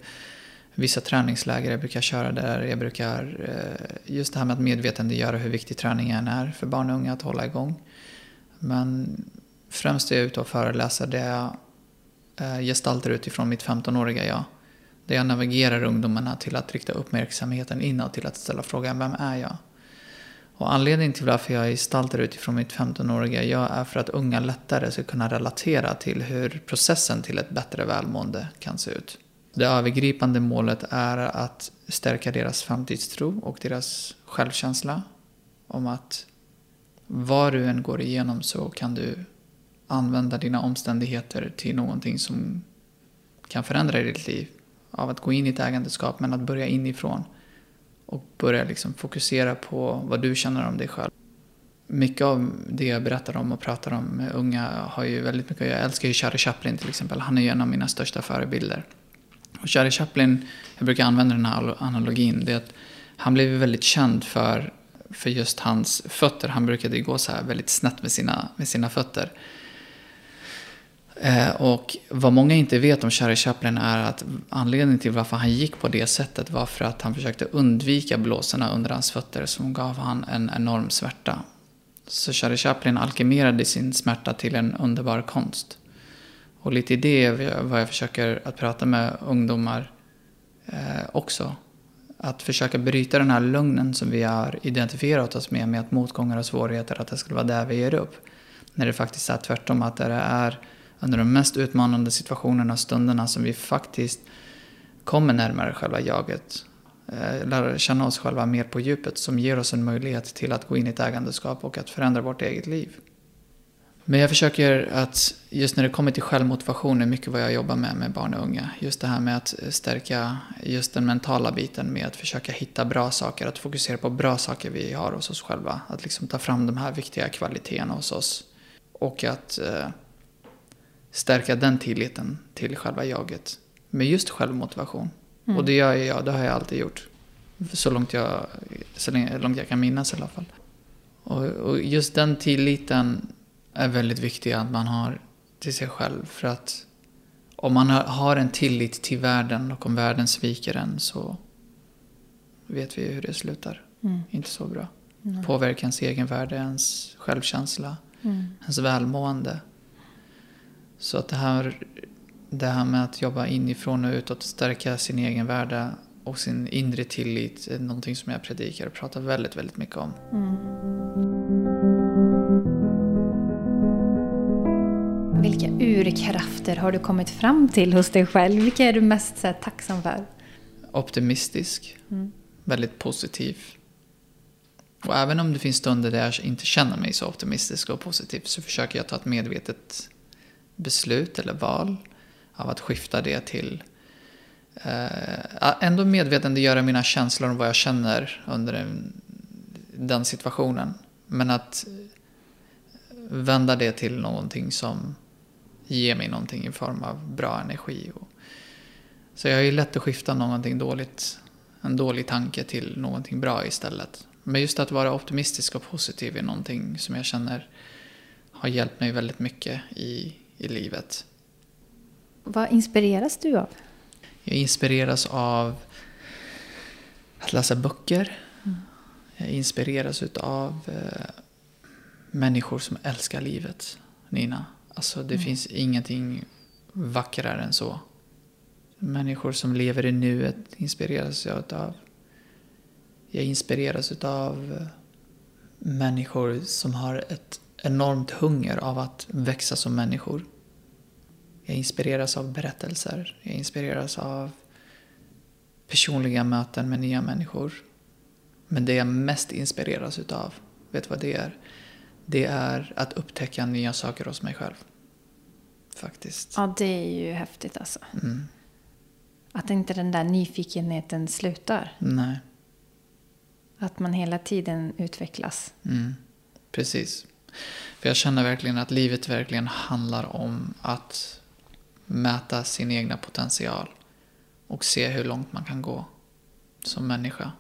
vissa träningsläger jag brukar köra där. Jag brukar eh, just det här med att medvetandegöra hur viktig träningen är för barn och unga att hålla igång. Men främst är jag ute och föreläser där jag eh, gestaltar utifrån mitt 15-åriga jag. Där jag navigerar ungdomarna till att rikta uppmärksamheten inåt till att ställa frågan Vem är jag? Och anledningen till varför jag gestaltar utifrån mitt 15-åriga jag är för att unga lättare ska kunna relatera till hur processen till ett bättre välmående kan se ut. Det övergripande målet är att stärka deras framtidstro och deras självkänsla. Om att vad du än går igenom så kan du använda dina omständigheter till någonting som kan förändra ditt liv. Av att gå in i ett ägandeskap men att börja inifrån. Och börja liksom fokusera på vad du känner om dig själv. Mycket av det jag berättar om och pratar om med unga har ju väldigt mycket, jag älskar ju Charlie Chaplin till exempel, han är ju en av mina största förebilder. Och Charlie Chaplin, jag brukar använda den här analogin, det är att han blev väldigt känd för, för just hans fötter. Han brukade gå så här väldigt snett med sina, med sina fötter. Eh, och vad många inte vet om Charlie Chaplin är att anledningen till varför han gick på det sättet var för att han försökte undvika blåsorna under hans fötter som gav han en enorm smärta. Så Charlie Chaplin alkemerade sin smärta till en underbar konst. Och lite i det är vad jag försöker att prata med ungdomar eh, också. Att försöka bryta den här lögnen som vi har identifierat oss med, med att motgångar och svårigheter, att det skulle vara där vi ger upp. När det faktiskt är tvärtom, att det är under de mest utmanande situationerna och stunderna som vi faktiskt kommer närmare själva jaget. Eh, lär känna oss själva mer på djupet som ger oss en möjlighet till att gå in i ett ägandeskap och att förändra vårt eget liv. Men jag försöker att, just när det kommer till självmotivation, är mycket vad jag jobbar med med barn och unga. Just det här med att stärka just den mentala biten med att försöka hitta bra saker, att fokusera på bra saker vi har hos oss själva. Att liksom ta fram de här viktiga kvaliteterna hos oss. Och att eh, stärka den tilliten till själva jaget. Med just självmotivation. Mm. Och det gör jag, det har jag alltid gjort. Så långt jag, så långt jag kan minnas i alla fall. Och, och just den tilliten är väldigt viktig att man har till sig själv. För att om man har en tillit till världen och om världen sviker en så vet vi hur det slutar. Mm. Inte så bra. Mm. Påverkar ens egenvärde, ens självkänsla, mm. ens välmående. Så att det här, det här med att jobba inifrån och utåt, stärka sin egen värde och sin inre tillit är någonting som jag predikar och pratar väldigt, väldigt mycket om. Mm. Vilka urkrafter har du kommit fram till hos dig själv? Vilka är du mest så här, tacksam för? Optimistisk. Mm. Väldigt positiv. Och även om det finns stunder där jag inte känner mig så optimistisk och positiv så försöker jag ta ett medvetet beslut eller val av att skifta det till eh, ändå medvetandegöra mina känslor om vad jag känner under en, den situationen. Men att vända det till någonting som ger mig någonting i form av bra energi. Och, så jag är ju lätt att skifta någonting dåligt, en dålig tanke till någonting bra istället. Men just att vara optimistisk och positiv är någonting som jag känner har hjälpt mig väldigt mycket i, i livet. Vad inspireras du av? Jag inspireras av att läsa böcker. Mm. Jag inspireras av eh, människor som älskar livet, Nina. Alltså det mm. finns ingenting vackrare än så. Människor som lever i nuet inspireras jag av. Jag inspireras av eh, människor som har ett enormt hunger av att växa som människor. Jag inspireras av berättelser. Jag inspireras av personliga möten med nya människor. Men det jag mest inspireras utav, vet du vad det är? Det är att upptäcka nya saker hos mig själv. Faktiskt. Ja, det är ju häftigt alltså. Mm. Att inte den där nyfikenheten slutar. Nej. Att man hela tiden utvecklas. Mm, precis. För jag känner verkligen att livet verkligen handlar om att mäta sin egna potential och se hur långt man kan gå som människa.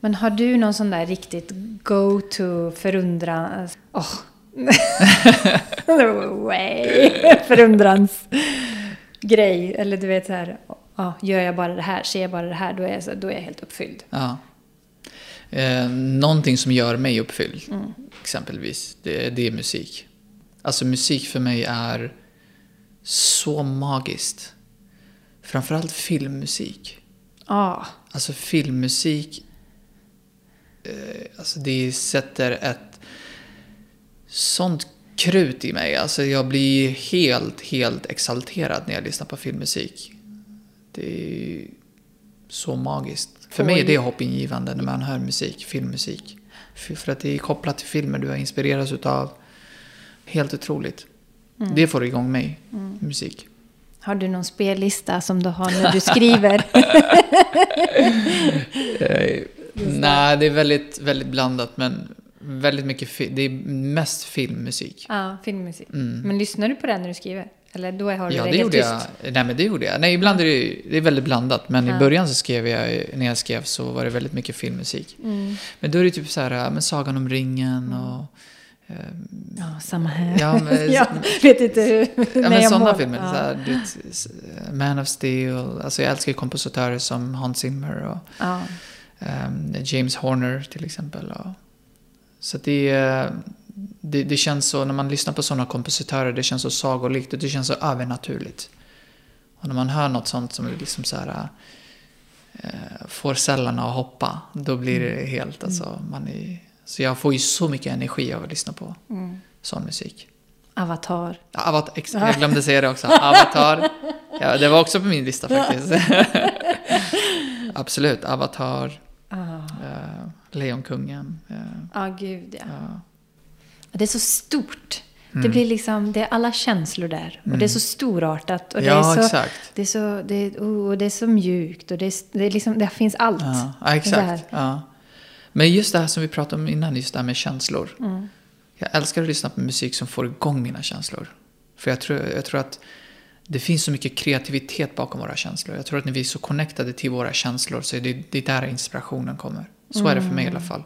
Men har du någon sån där riktigt go-to förundran... Oh. Förundrans grej. Eller du vet så här, oh, gör jag bara det här, ser jag bara det här, då är jag, så, då är jag helt uppfylld. Ja. Eh, någonting som gör mig uppfylld, mm. exempelvis, det, det är musik. Alltså musik för mig är så magiskt. Framförallt filmmusik. Ah. Alltså filmmusik, eh, alltså det sätter ett sånt krut i mig. Alltså jag blir helt, helt exalterad när jag lyssnar på filmmusik. Det är så magiskt. För mig är det hoppingivande när man hör musik, filmmusik. För att det är kopplat till filmer du har inspirerats utav. Helt otroligt. Mm. Det får igång mig, mm. musik. Har du någon spellista som du har när du skriver? eh, nej, det är väldigt, väldigt blandat. Men väldigt mycket, det är mest filmmusik. Ja, filmmusik. Mm. Men lyssnar du på den när du skriver? Eller då har du ja, det, det gjorde tyst? jag. Nej, men det gjorde jag. Nej, ibland är det, det är väldigt blandat. Men ja. i början så skrev jag, när jag skrev så var det väldigt mycket filmmusik. Mm. Men då är det typ så här, men Sagan om ringen och Um, ja, samma här. Ja, men, jag vet inte hur. Ja, men sådana filmer. Ja. Så här, det, Man of Steel. Alltså jag älskar kompositörer som Hans Zimmer och ja. um, James Horner till exempel. Och, så det, det, det, känns så, när man lyssnar på sådana kompositörer, det känns så sagolikt och det känns så övernaturligt. Och när man hör något sånt som liksom så här, uh, får cellerna att hoppa, då blir det mm. helt, alltså, man är så jag får ju så mycket energi av att lyssna på mm. sån musik. Avatar. Ja, Avatar, jag glömde säga det också. Avatar. Ja, det var också på min lista faktiskt. Absolut, Avatar. Ah. Lejonkungen. Ja, uh, ah, gud ja. Uh. Det är så stort. Mm. Det blir liksom, det är alla känslor där. Och mm. det är så storartat. Och det ja, är så, exakt. Det är så, det, oh, det är så mjukt. Och det, är, det, är liksom, det finns allt. Ja, exakt. Ja. Men just det här som vi pratade om innan, just det här med känslor. Mm. Jag älskar att lyssna på musik som får igång mina känslor. För jag tror, jag tror att det finns så mycket kreativitet bakom våra känslor. Jag tror att när vi är så connectade till våra känslor så är det, det är där inspirationen kommer. Så mm. är det för mig i alla fall.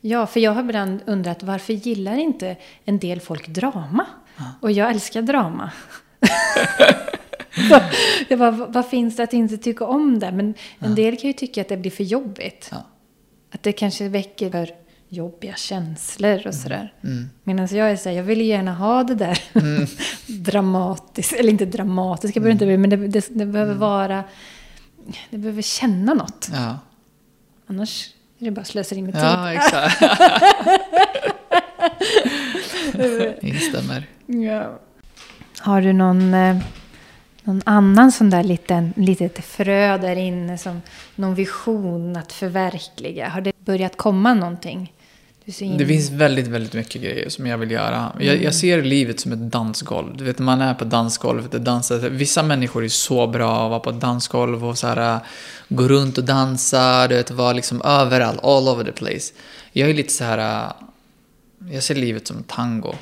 Ja, för jag har ibland undrat varför gillar inte en del folk drama? Ja. Och jag älskar drama. jag bara, vad finns det att inte tycka om det? Men en ja. del kan ju tycka att det blir för jobbigt. Ja. Att det kanske väcker för jobbiga känslor och mm. sådär. Mm. Medan jag är såhär, jag vill gärna ha det där mm. dramatiskt. Eller inte dramatiskt, det behöver inte bli, men det, det, det behöver mm. vara... Det behöver känna något. Ja. Annars är det bara slöseri med tid. Ja, exakt. Instämmer. Ja. Har du någon... Eh, någon annan sån där liten, litet frö där inne, som någon vision att förverkliga? Har det börjat komma någonting? Det finns väldigt, väldigt mycket grejer som jag vill göra. Jag, mm. jag, ser livet som ett dansgolv. Du vet, man är på dansgolvet och dansar. Vissa människor är så bra att vara på dansgolv och så här, gå runt och dansa, du vet, vara liksom överallt, all over the place. Jag är lite så här, jag ser livet som tango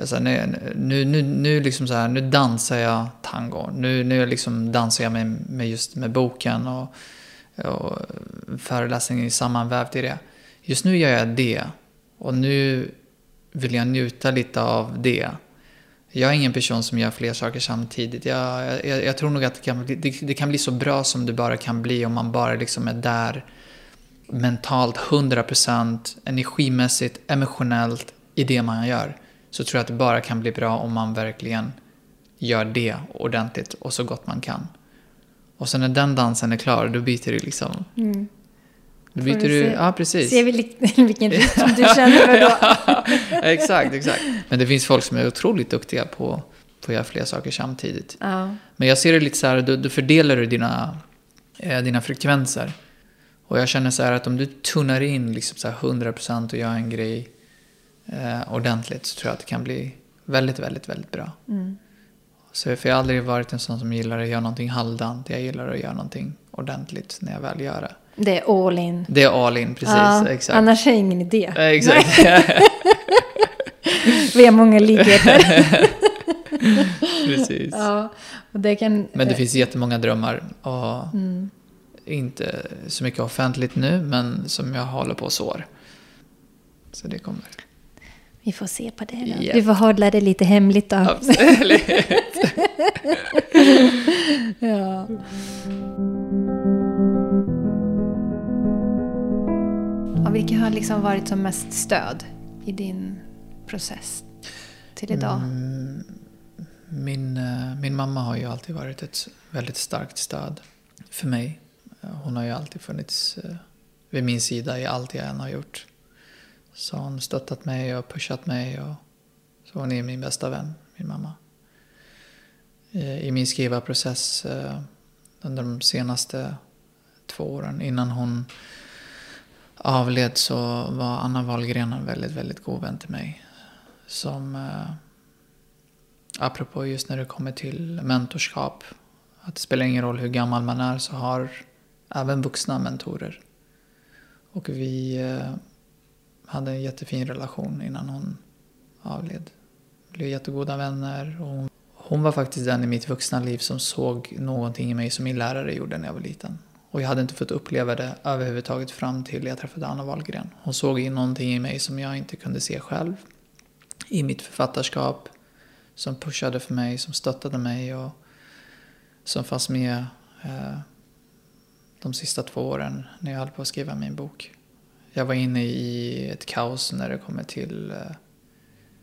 jag sa, nu, nu, nu, nu, liksom så här, nu dansar jag tango. Nu, nu liksom dansar jag med, med just med boken och, och föreläsningen är sammanvävd i det. Just nu gör jag det. Och nu vill jag njuta lite av det. Jag är ingen person som gör fler saker samtidigt. Jag, jag, jag tror nog att det kan, det, det, kan bli så bra som det bara kan bli om man bara liksom är där mentalt, 100% energimässigt, emotionellt i det man gör så tror jag att det bara kan bli bra om man verkligen gör det ordentligt och så gott man kan. Och sen när den dansen är klar, då byter du liksom. Mm. Då byter du, ja precis. Se vilken rytm du känner för då. exakt, exakt. Men det finns folk som är otroligt duktiga på, på att göra fler saker samtidigt. Ja. Men jag ser det lite så här, då, då fördelar du dina, eh, dina frekvenser. Och jag känner så här att om du tunnar in liksom så här 100% och gör en grej eh, ordentligt så tror jag att det kan bli väldigt, väldigt, väldigt bra. Mm. Så för jag har aldrig varit en sån som gillar att göra någonting halvdant. Jag gillar att göra någonting ordentligt när jag väl gör det. Det är all in. Det är all in, precis. Ja, exakt. Annars är det ingen idé. Exakt. Vi har många likheter. precis. ja, och det kan... Men det finns jättemånga drömmar. Och Mm. inte så mycket offentligt nu, men som jag håller på och sår. Så det kommer. Vi får se på det då. Ja. Du får hålla det lite hemligt då. Absolut. Ja. Och vilka har liksom varit som mest stöd i din process till idag? Mm, min, eh, min mamma har ju alltid varit ett väldigt starkt stöd för mig. Hon har ju alltid funnits eh, vid min sida i allt jag än har gjort. Så hon stöttat mig och pushat mig. Och, så hon är min bästa vän, min mamma. Eh, I min skrivarprocess under de senaste två åren innan hon avled så var Anna Wahlgren en väldigt, väldigt god vän till mig. Som, eh, apropå just när det kommer till mentorskap, att det spelar ingen roll hur gammal man är så har även vuxna mentorer. Och vi eh, hade en jättefin relation innan hon avled. Vi blev jättegoda vänner. Och hon, hon var faktiskt den i mitt vuxna liv som såg någonting i mig som min lärare gjorde när jag var liten. Och jag hade inte fått uppleva det överhuvudtaget fram till jag träffade Anna Wahlgren. Hon såg in någonting i mig som jag inte kunde se själv. I mitt författarskap. Som pushade för mig, som stöttade mig och som fanns med eh, de sista två åren när jag höll på att skriva min bok. Jag var inne i ett kaos när det kommer till, eh,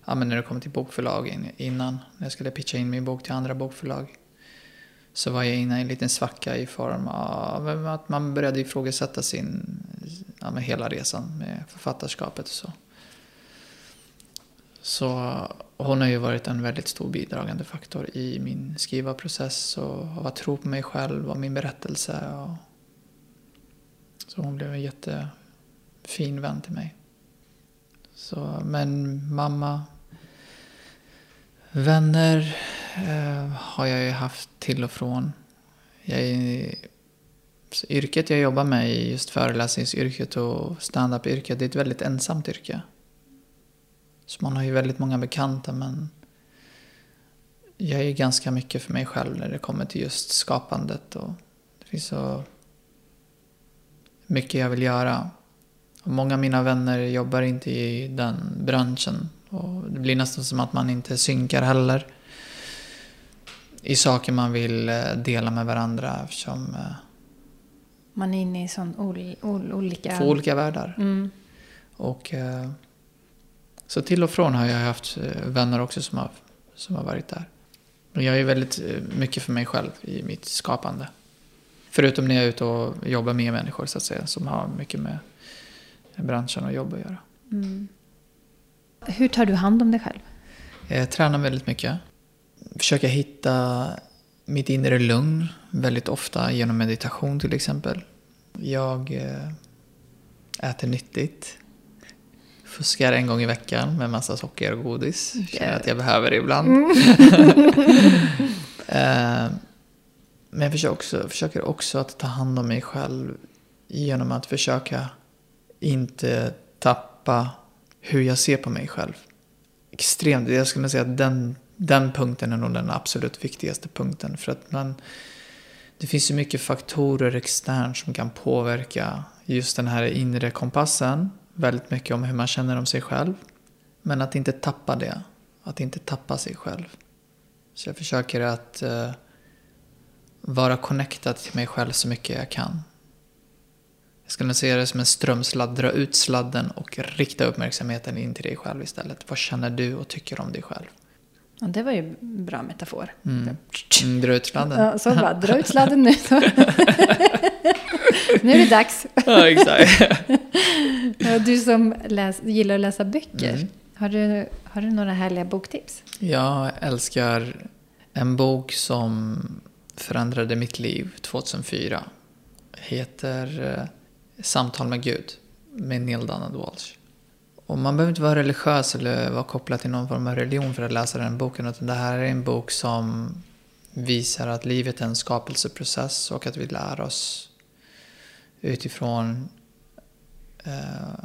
ja, men när det kommer till bokförlag innan. När jag skulle pitcha in min bok till andra bokförlag. Så var jag inne i en liten svacka i form av att man började ifrågasätta sin, ja, med hela resan med författarskapet och så. Så hon har ju varit en väldigt stor bidragande faktor i min skrivarprocess och av att tro på mig själv och min berättelse. Och så hon blev en jättefin vän till mig. Så, men mamma, vänner eh, har jag ju haft till och från. Jag är, yrket jag jobbar med, just föreläsningsyrket och standup-yrket, det är ett väldigt ensamt yrke. Så man har ju väldigt många bekanta men jag är ganska mycket för mig själv när det kommer till just skapandet och det finns så mycket jag vill göra. Och många av mina vänner jobbar inte i den branschen och det blir nästan som att man inte synkar heller i saker man vill eh, dela med varandra eftersom eh, Man är inne i sån ol, ol, olika... två olika världar. Mm. Och, eh, så till och från har jag haft vänner också som har, som har varit där. Men jag är väldigt mycket för mig själv i mitt skapande. Förutom när jag är ute och jobbar med människor så att säga, som har mycket med branschen och jobb att göra. Mm. Hur tar du hand om dig själv? Jag tränar väldigt mycket. Försöker hitta mitt inre lugn väldigt ofta genom meditation till exempel. Jag eh, äter nyttigt. Fuskar en gång i veckan med massa socker och godis. Känner att jag behöver det ibland. Eh, Men jag försöker också, försöker också att ta hand om mig själv genom att försöka inte tappa hur jag ser på mig själv. Extremt, jag skulle säga att den, den punkten är nog den absolut viktigaste punkten. För att man, det finns ju mycket faktorer externt som kan påverka just den här inre kompassen. Väldigt mycket om hur man känner om sig själv. Men att inte tappa det. Att inte tappa sig själv. Så jag försöker att eh, vara connectad till mig själv så mycket jag kan. Jag skulle se det som en strömsladd. Dra ut sladden och rikta uppmärksamheten in till dig själv istället. Vad känner du och tycker om dig själv? Ja, det var ju en bra metafor. Mm. Mm, dra ut sladden. Ja, så bara, dra ut sladden nu. nu är det dags. ja, exakt. Du som läs, gillar att läsa böcker, Mm. har, du, har du några härliga boktips? Jag älskar en bok som förändrade mitt liv 2004. Heter eh, Samtal med Gud med Neil Donald Walsh. Och man behöver inte vara religiös eller vara kopplad till någon form av religion för att läsa den boken. Utan det här är en bok som visar att livet är en skapelseprocess och att vi lär oss utifrån eh,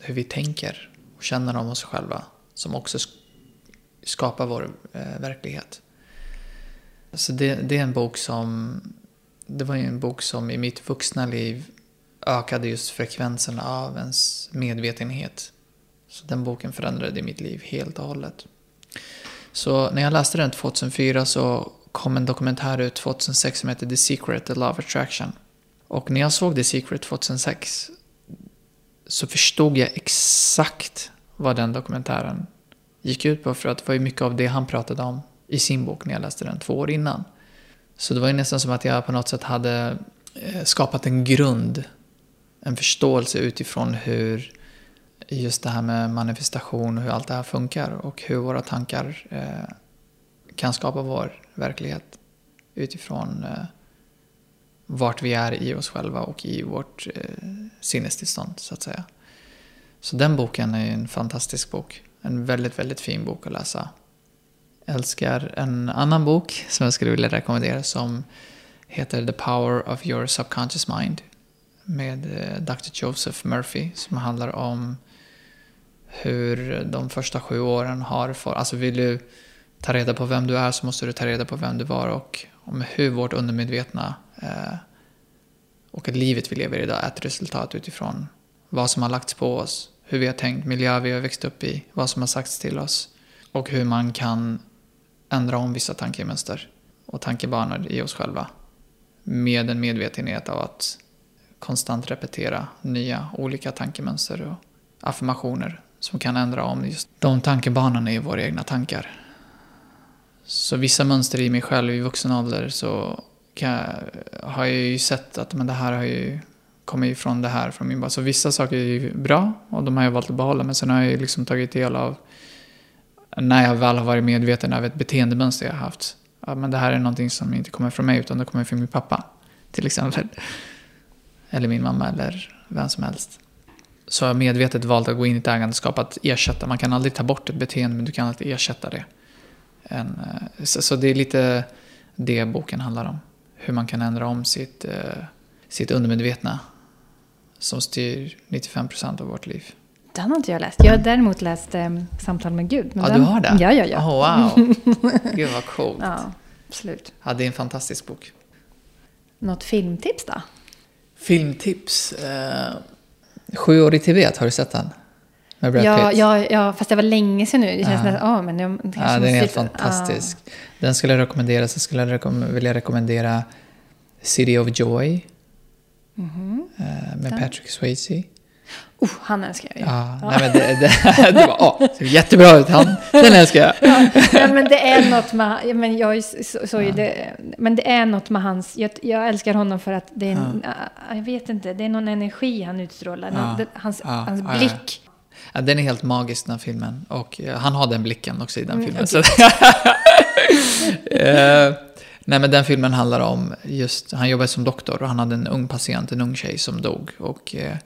hur vi tänker och känner om oss själva som också skapar vår eh, verklighet. Så det, det är en bok som det var ju en bok som i mitt vuxna liv ökade just frekvensen av ens medvetenhet. Så den boken förändrade mitt liv helt och hållet. Så när jag läste den 2004 så kom en dokumentär ut 2006 som heter The Secret, The Law of Attraction. Och när jag såg The Secret 2006 så förstod jag exakt vad den dokumentären gick ut på. För att det var ju mycket av det han pratade om i sin bok när jag läste den två år innan. Så det var ju nästan som att jag på något sätt hade eh, skapat en grund, en förståelse utifrån hur just det här med manifestation och hur allt det här funkar och hur våra tankar eh, kan skapa vår verklighet utifrån eh, vart vi är i oss själva och i vårt eh, sinnestillstånd så att säga. Så den boken är en fantastisk bok. En väldigt, väldigt fin bok att läsa. Jag älskar en annan bok som jag skulle vilja rekommendera som heter The Power of Your Subconscious Mind med eh, Dr. Joseph Murphy som handlar om hur de första sju åren har fått, alltså vill du ta reda på vem du är så måste du ta reda på vem du var och om hur vårt undermedvetna eh, och livet vi lever i idag är ett resultat utifrån vad som har lagts på oss, hur vi har tänkt, miljö vi har växt upp i, vad som har sagts till oss och hur man kan ändra om vissa tankemönster och tankebanor i oss själva med en medvetenhet av att konstant repetera nya olika tankemönster och affirmationer som kan ändra om just de tankebanorna i våra egna tankar. Så vissa mönster i mig själv i vuxen ålder så jag, har jag ju sett att men det här har ju kommit ifrån det här från min barn. Så vissa saker är ju bra och de har jag valt att behålla men sen har jag ju liksom tagit del av när jag väl har varit medveten över ett beteendemönster jag har haft. Ja, men det här är någonting som inte kommer från mig utan det kommer från min pappa. Till exempel. Eller min mamma eller vem som helst. Så jag har medvetet valt att gå in i ett ägandeskap, att ersätta. Man kan aldrig ta bort ett beteende men du kan alltid ersätta det. En, eh, så, så, det är lite det boken handlar om. Hur man kan ändra om sitt, uh, sitt undermedvetna som styr 95% av vårt liv. Den har inte jag läst. Jag har däremot läst um, Samtal med Gud. Ja, den... du har det? Ja, ja, ja. Oh, wow. Gud vad coolt. Ja, absolut. Ja, det är en fantastisk bok. Något filmtips då? Filmtips? Uh, Sju år i Tibet, har du sett den? Med Brad ja, Pitt. Ja, ja, fast det var länge sedan nu. Det känns ja. nästan, oh, men det ja, den är helt fantastisk. Ja. Den skulle jag rekommendera. Så skulle jag rekom vilja rekommendera City of Joy. Mm -hmm. Med den. Patrick Swayze. Oh, han älskar jag ju. Ja, ja. Nej, men det, det, det var oh, det jättebra ut. Han, den älskar jag. Ja, men det är något med, men jag så, så ja. det, men det är något med hans, jag, jag älskar honom för att det är, en, ja. jag vet inte, det är någon energi han utstrålar, någon, hans, hans blick. Ja, den är helt magisk den filmen. Och han har den blicken också i den mm, filmen. Okay. uh, nej men den filmen handlar om just, han jobbade som doktor och han hade en ung patient, en ung tjej som dog. Och uh,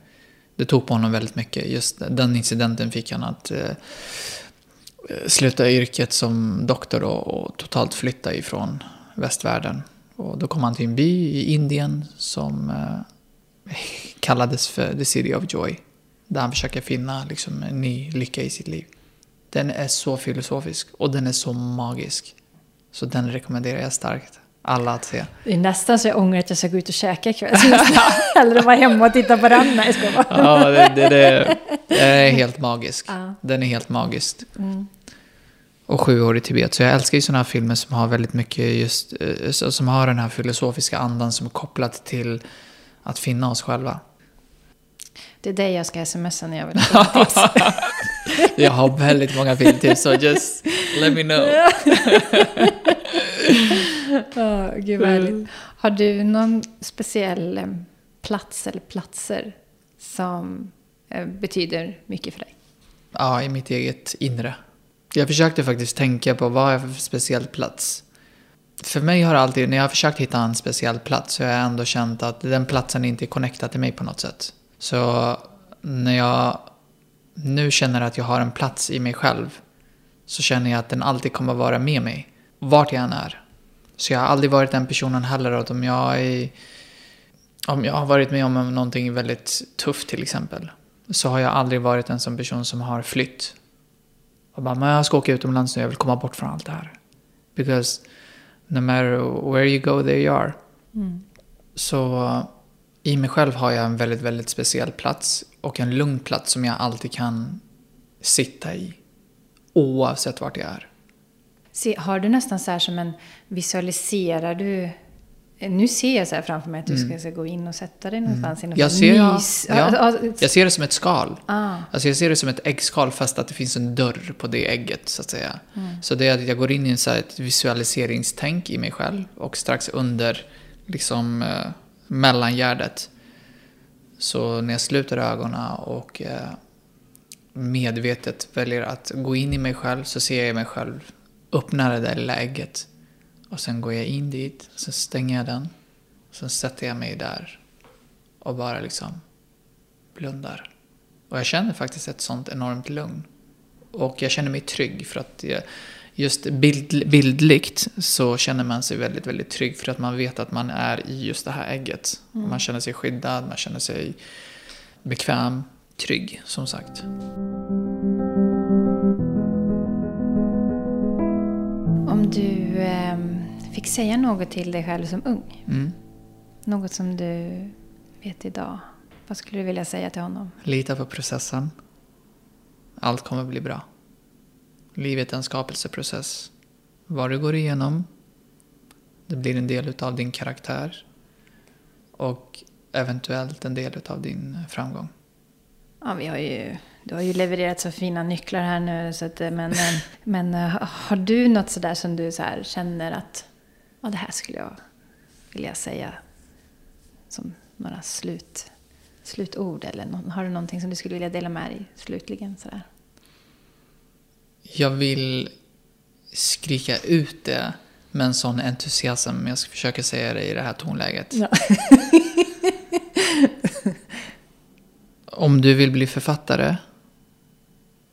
det tog på honom väldigt mycket. Just den incidenten fick han att eh, sluta yrket som doktor och, och, totalt flytta ifrån västvärlden. Och då kom han till en by i Indien som eh, kallades för The City of Joy. Där han försöker finna liksom, en ny lycka i sitt liv. Den är så filosofisk och den är så magisk. Så den rekommenderar jag starkt alla att se. Det är nästan så jag ångrar att jag ska gå ut och käka ikväll. Hellre vara hemma och titta på den. Nej, bara. Ja, det, det, det, det, är helt magisk. Ja. Den är helt magisk. Mm. Och sju år i Tibet. Så jag älskar ju sådana här filmer som har väldigt mycket just, eh, som har den här filosofiska andan som är kopplat till att finna oss själva. Det är det jag ska smsa när jag vill ha filmtips. jag har väldigt många filmtips, så just let me know. oh, gud vad härligt. Har du någon speciell eh, plats eller platser som eh, betyder mycket för dig? Ja, i mitt eget inre. Jag försökte faktiskt tänka på vad är för speciell plats. För mig har alltid, när jag har försökt hitta en speciell plats, så har jag ändå känt att den platsen inte är connectad till mig på något sätt. Så när jag nu känner att jag har en plats i mig själv så känner jag att den alltid kommer vara med mig, vart jag än är. Så jag har aldrig varit den personen heller att om jag är om jag har varit med om någonting väldigt tufft till exempel. Så har jag aldrig varit en sån person som har flytt. Och bara, men jag ska åka utomlands nu, jag vill komma bort från allt det här. Because no matter where you go, there you are. Mm. Så i mig själv har jag en väldigt, väldigt speciell plats. Och en lugn plats som jag alltid kan sitta i. Oavsett vart jag är. Se, har du nästan så här som en, visualiserar du nu ser jag så här framför mig att du mm. ska, gå in och sätta dig någonstans mm. i jag ser, mys. Ja, jag ser det som ett skal. Ah. Alltså jag ser det som ett äggskal fast att det finns en dörr på det ägget så att säga. Mm. Så det är att jag går in i så ett visualiseringstänk i mig själv och strax under liksom eh, mellangärdet. Så när jag sluter ögonen och eh, medvetet väljer att gå in i mig själv så ser jag mig själv öppna det där lilla ägget. Och sen går jag in dit, sen stänger jag den. Sen sätter jag mig där och bara liksom blundar. Och jag känner faktiskt ett sånt enormt lugn. Och jag känner mig trygg för att jag, just bild, bildligt så känner man sig väldigt, väldigt trygg för att man vet att man är i just det här ägget. Mm. Man känner sig skyddad, man känner sig bekväm, trygg som sagt. Om du eh, fick säga något till dig själv som ung. Mm. Något som du vet idag. Vad skulle du vilja säga till honom? Lita på processen. Allt kommer bli bra. Livet är en skapelseprocess. Vad du går igenom, det blir en del av din karaktär. Och eventuellt en del av din framgång. Ja, vi har ju, du har ju levererat så fina nycklar här nu. Så att, men, men har du något sådär som du så känner att ja, det här skulle jag vilja säga som några slut, slutord? Eller har du någonting som du skulle vilja dela med dig slutligen? Sådär? Jag vill skrika ut det med en sån entusiasm. Jag ska försöka säga det i det här tonläget. Ja. Om du vill bli författare,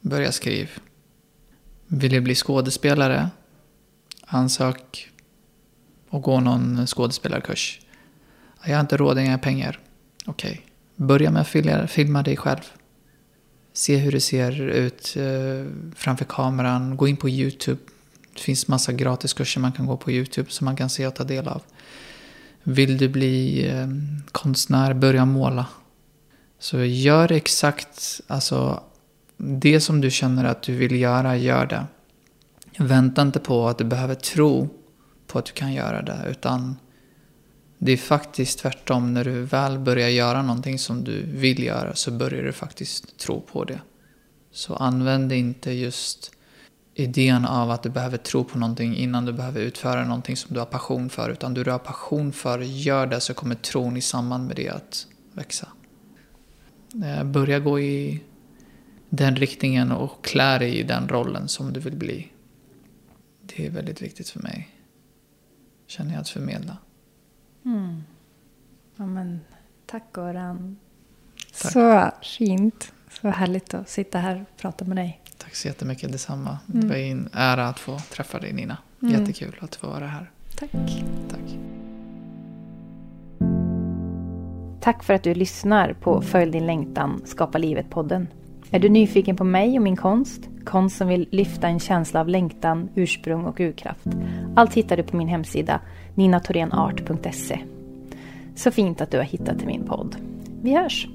börja skriv. Vill du bli skådespelare, ansök och gå någon skådespelarkurs. Jag har inte råd, inga pengar. Okej, okay. börja med att filma dig själv. Se hur det ser ut eh, framför kameran. Gå in på YouTube. Det finns massa gratiskurser man kan gå på YouTube som man kan se och ta del av. Vill du bli eh, konstnär, börja måla. Så gör exakt alltså, det som du känner att du vill göra, gör det. Vänta inte på att du behöver tro på att du kan göra det. Utan det är faktiskt tvärtom. När du väl börjar göra någonting som du vill göra så börjar du faktiskt tro på det. Så använd inte just idén av att du behöver tro på någonting innan du behöver utföra någonting som du har passion för. Utan du har passion för, gör det så kommer tron i samband med det att växa. Eh, börja gå i den riktningen och klä dig i den rollen som du vill bli. Det är väldigt viktigt för mig. Känner jag att förmedla. Mm. Ja, men, tack. Tack. Så fint. Så härligt att sitta här och prata med dig. Tack så jättemycket detsamma. Mm. Det var en ära att få träffa dig Nina. Mm. Jättekul att få vara här. Tack. Tack. Tack för att du lyssnar på Följ din längtan, Skapa livet-podden. Är du nyfiken på mig och min konst? Konst som vill lyfta en känsla av längtan, ursprung och urkraft. Allt hittar du på min hemsida ninatorenart.se. Så fint att du har hittat till min podd. Vi hörs!